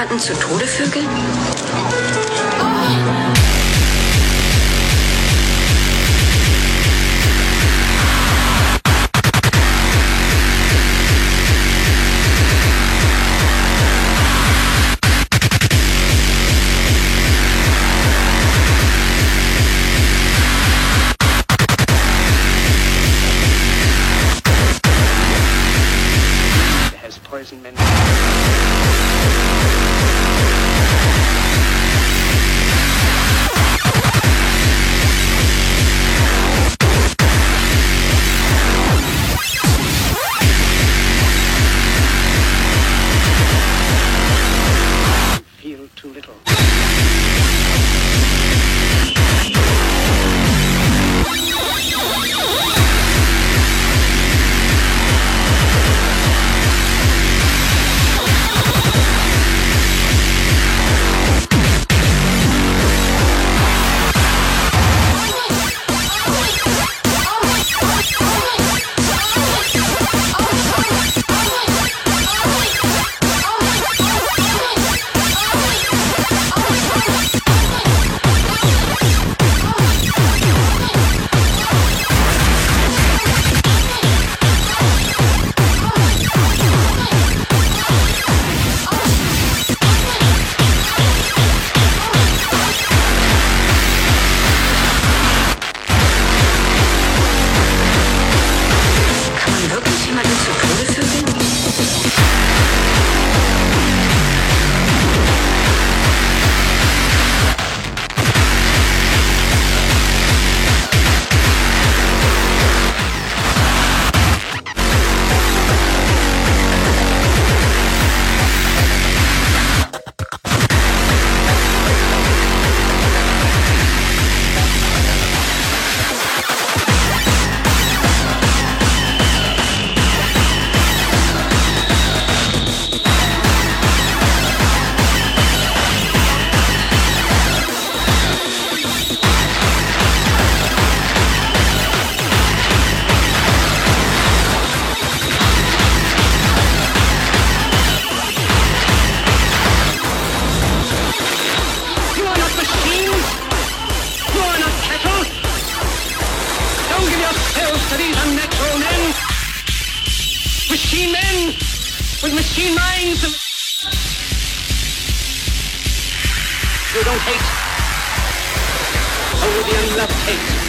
jemanden zu Tode vögeln? poison. Machine men with machine minds. You don't hate. Only the unloved hate.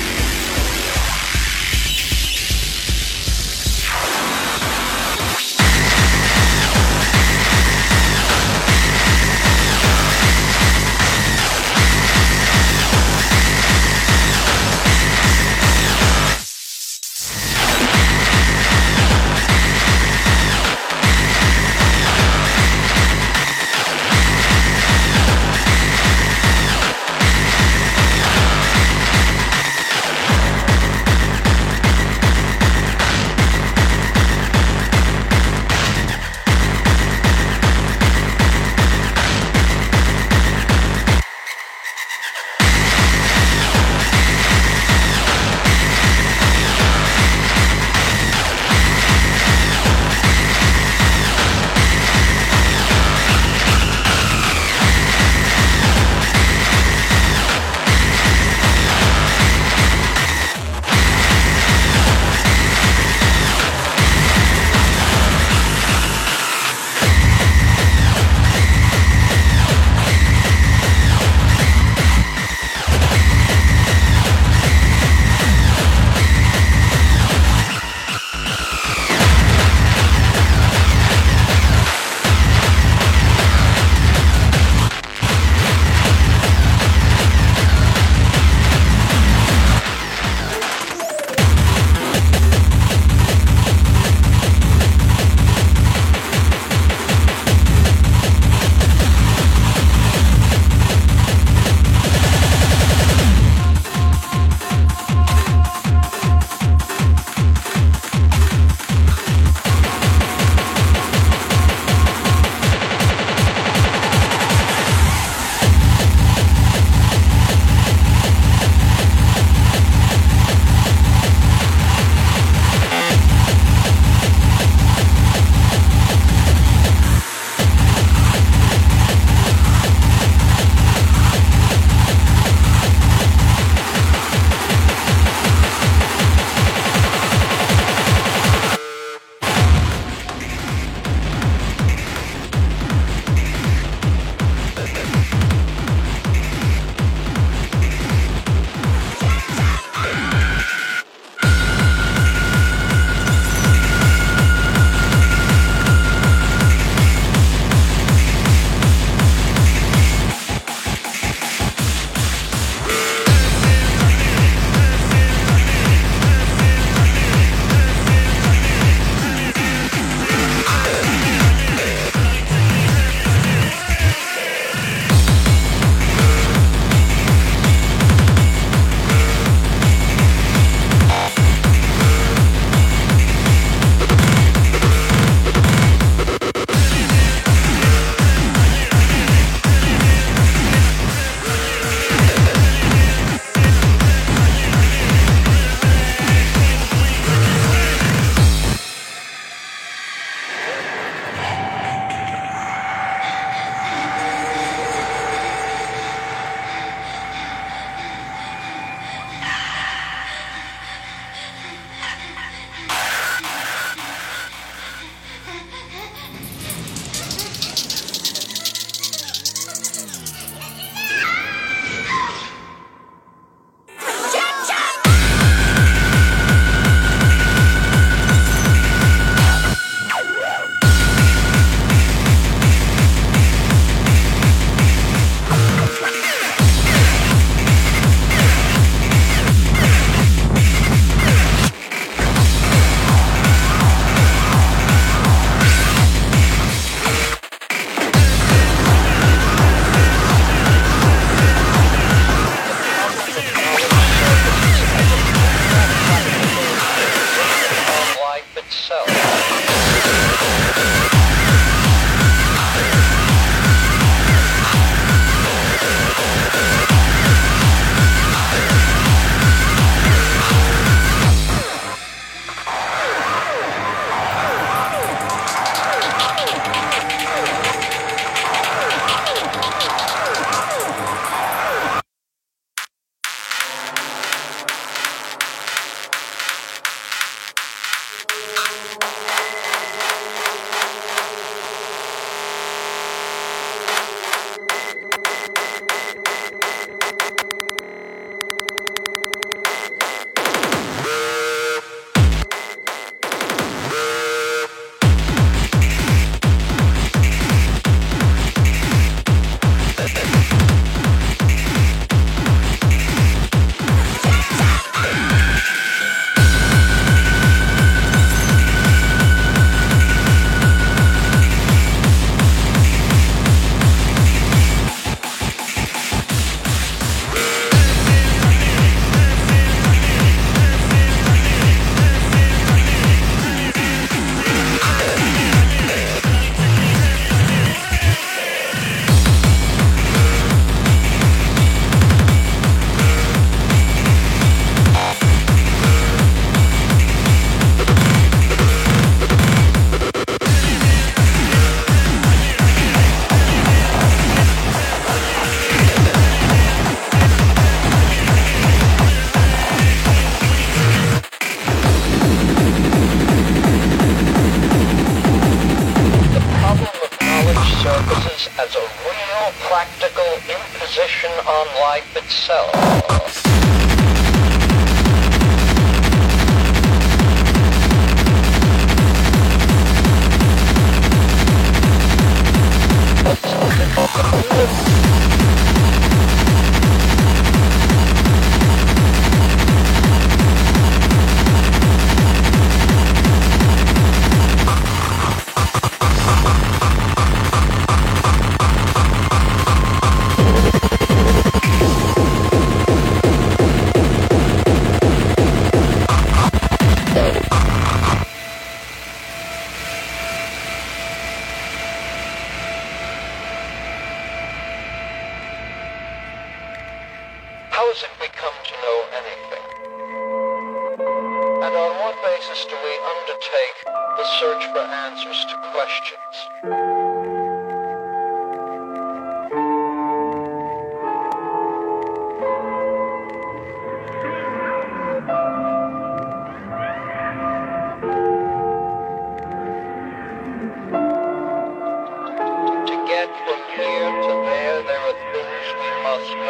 Itself.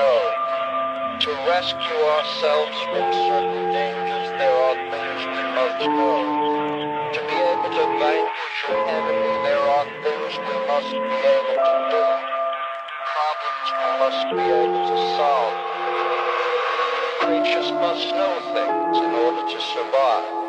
Know. To rescue ourselves from certain dangers, there are things we must know. To be able to vanquish an enemy, there are things we must be able to do. Problems we must be able to solve. Creatures must know things in order to survive.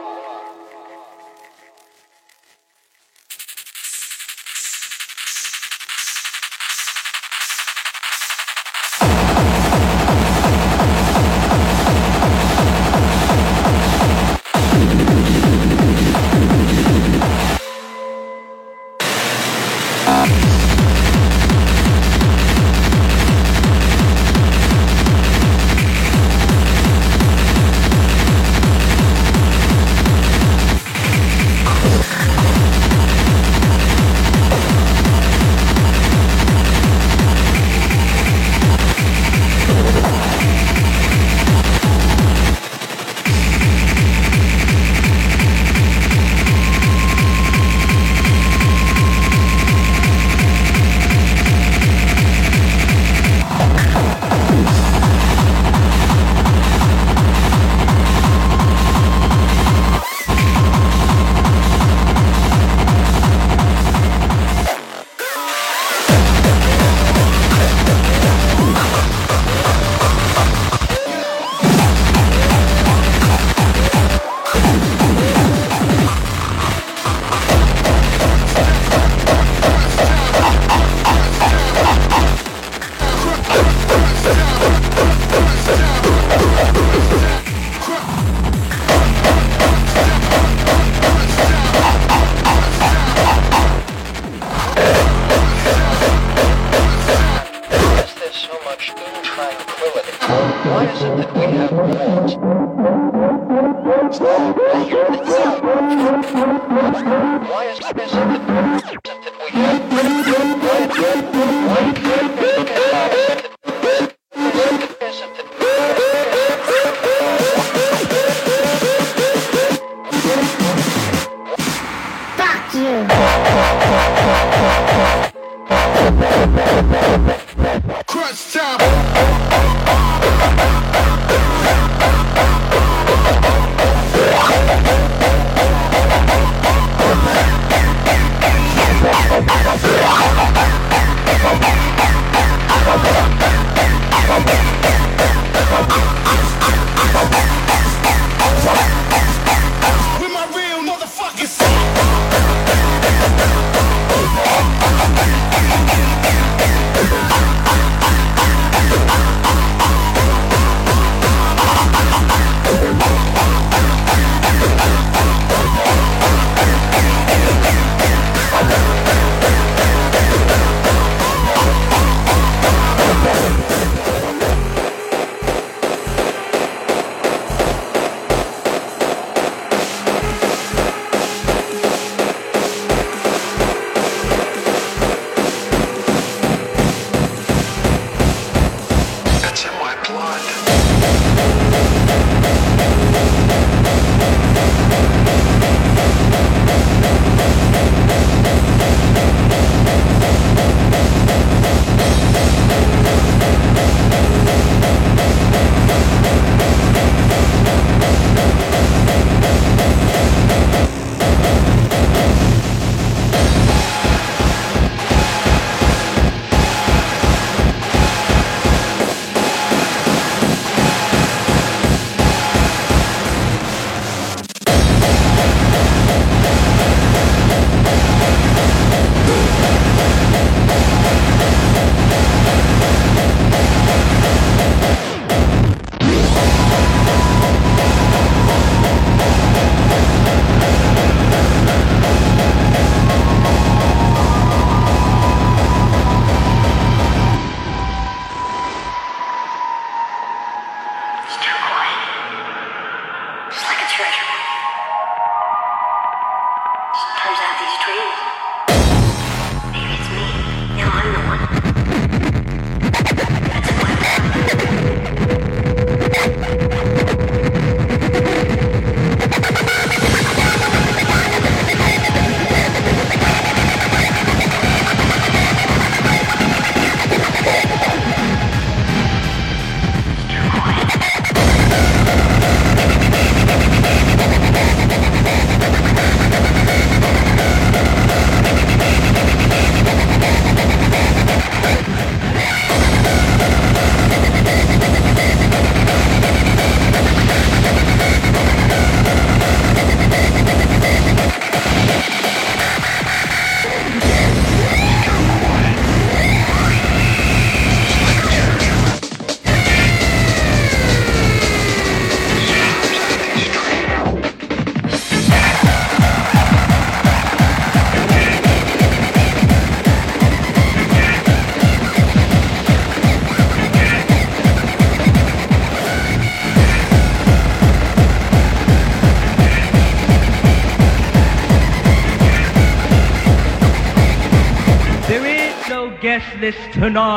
Tonight.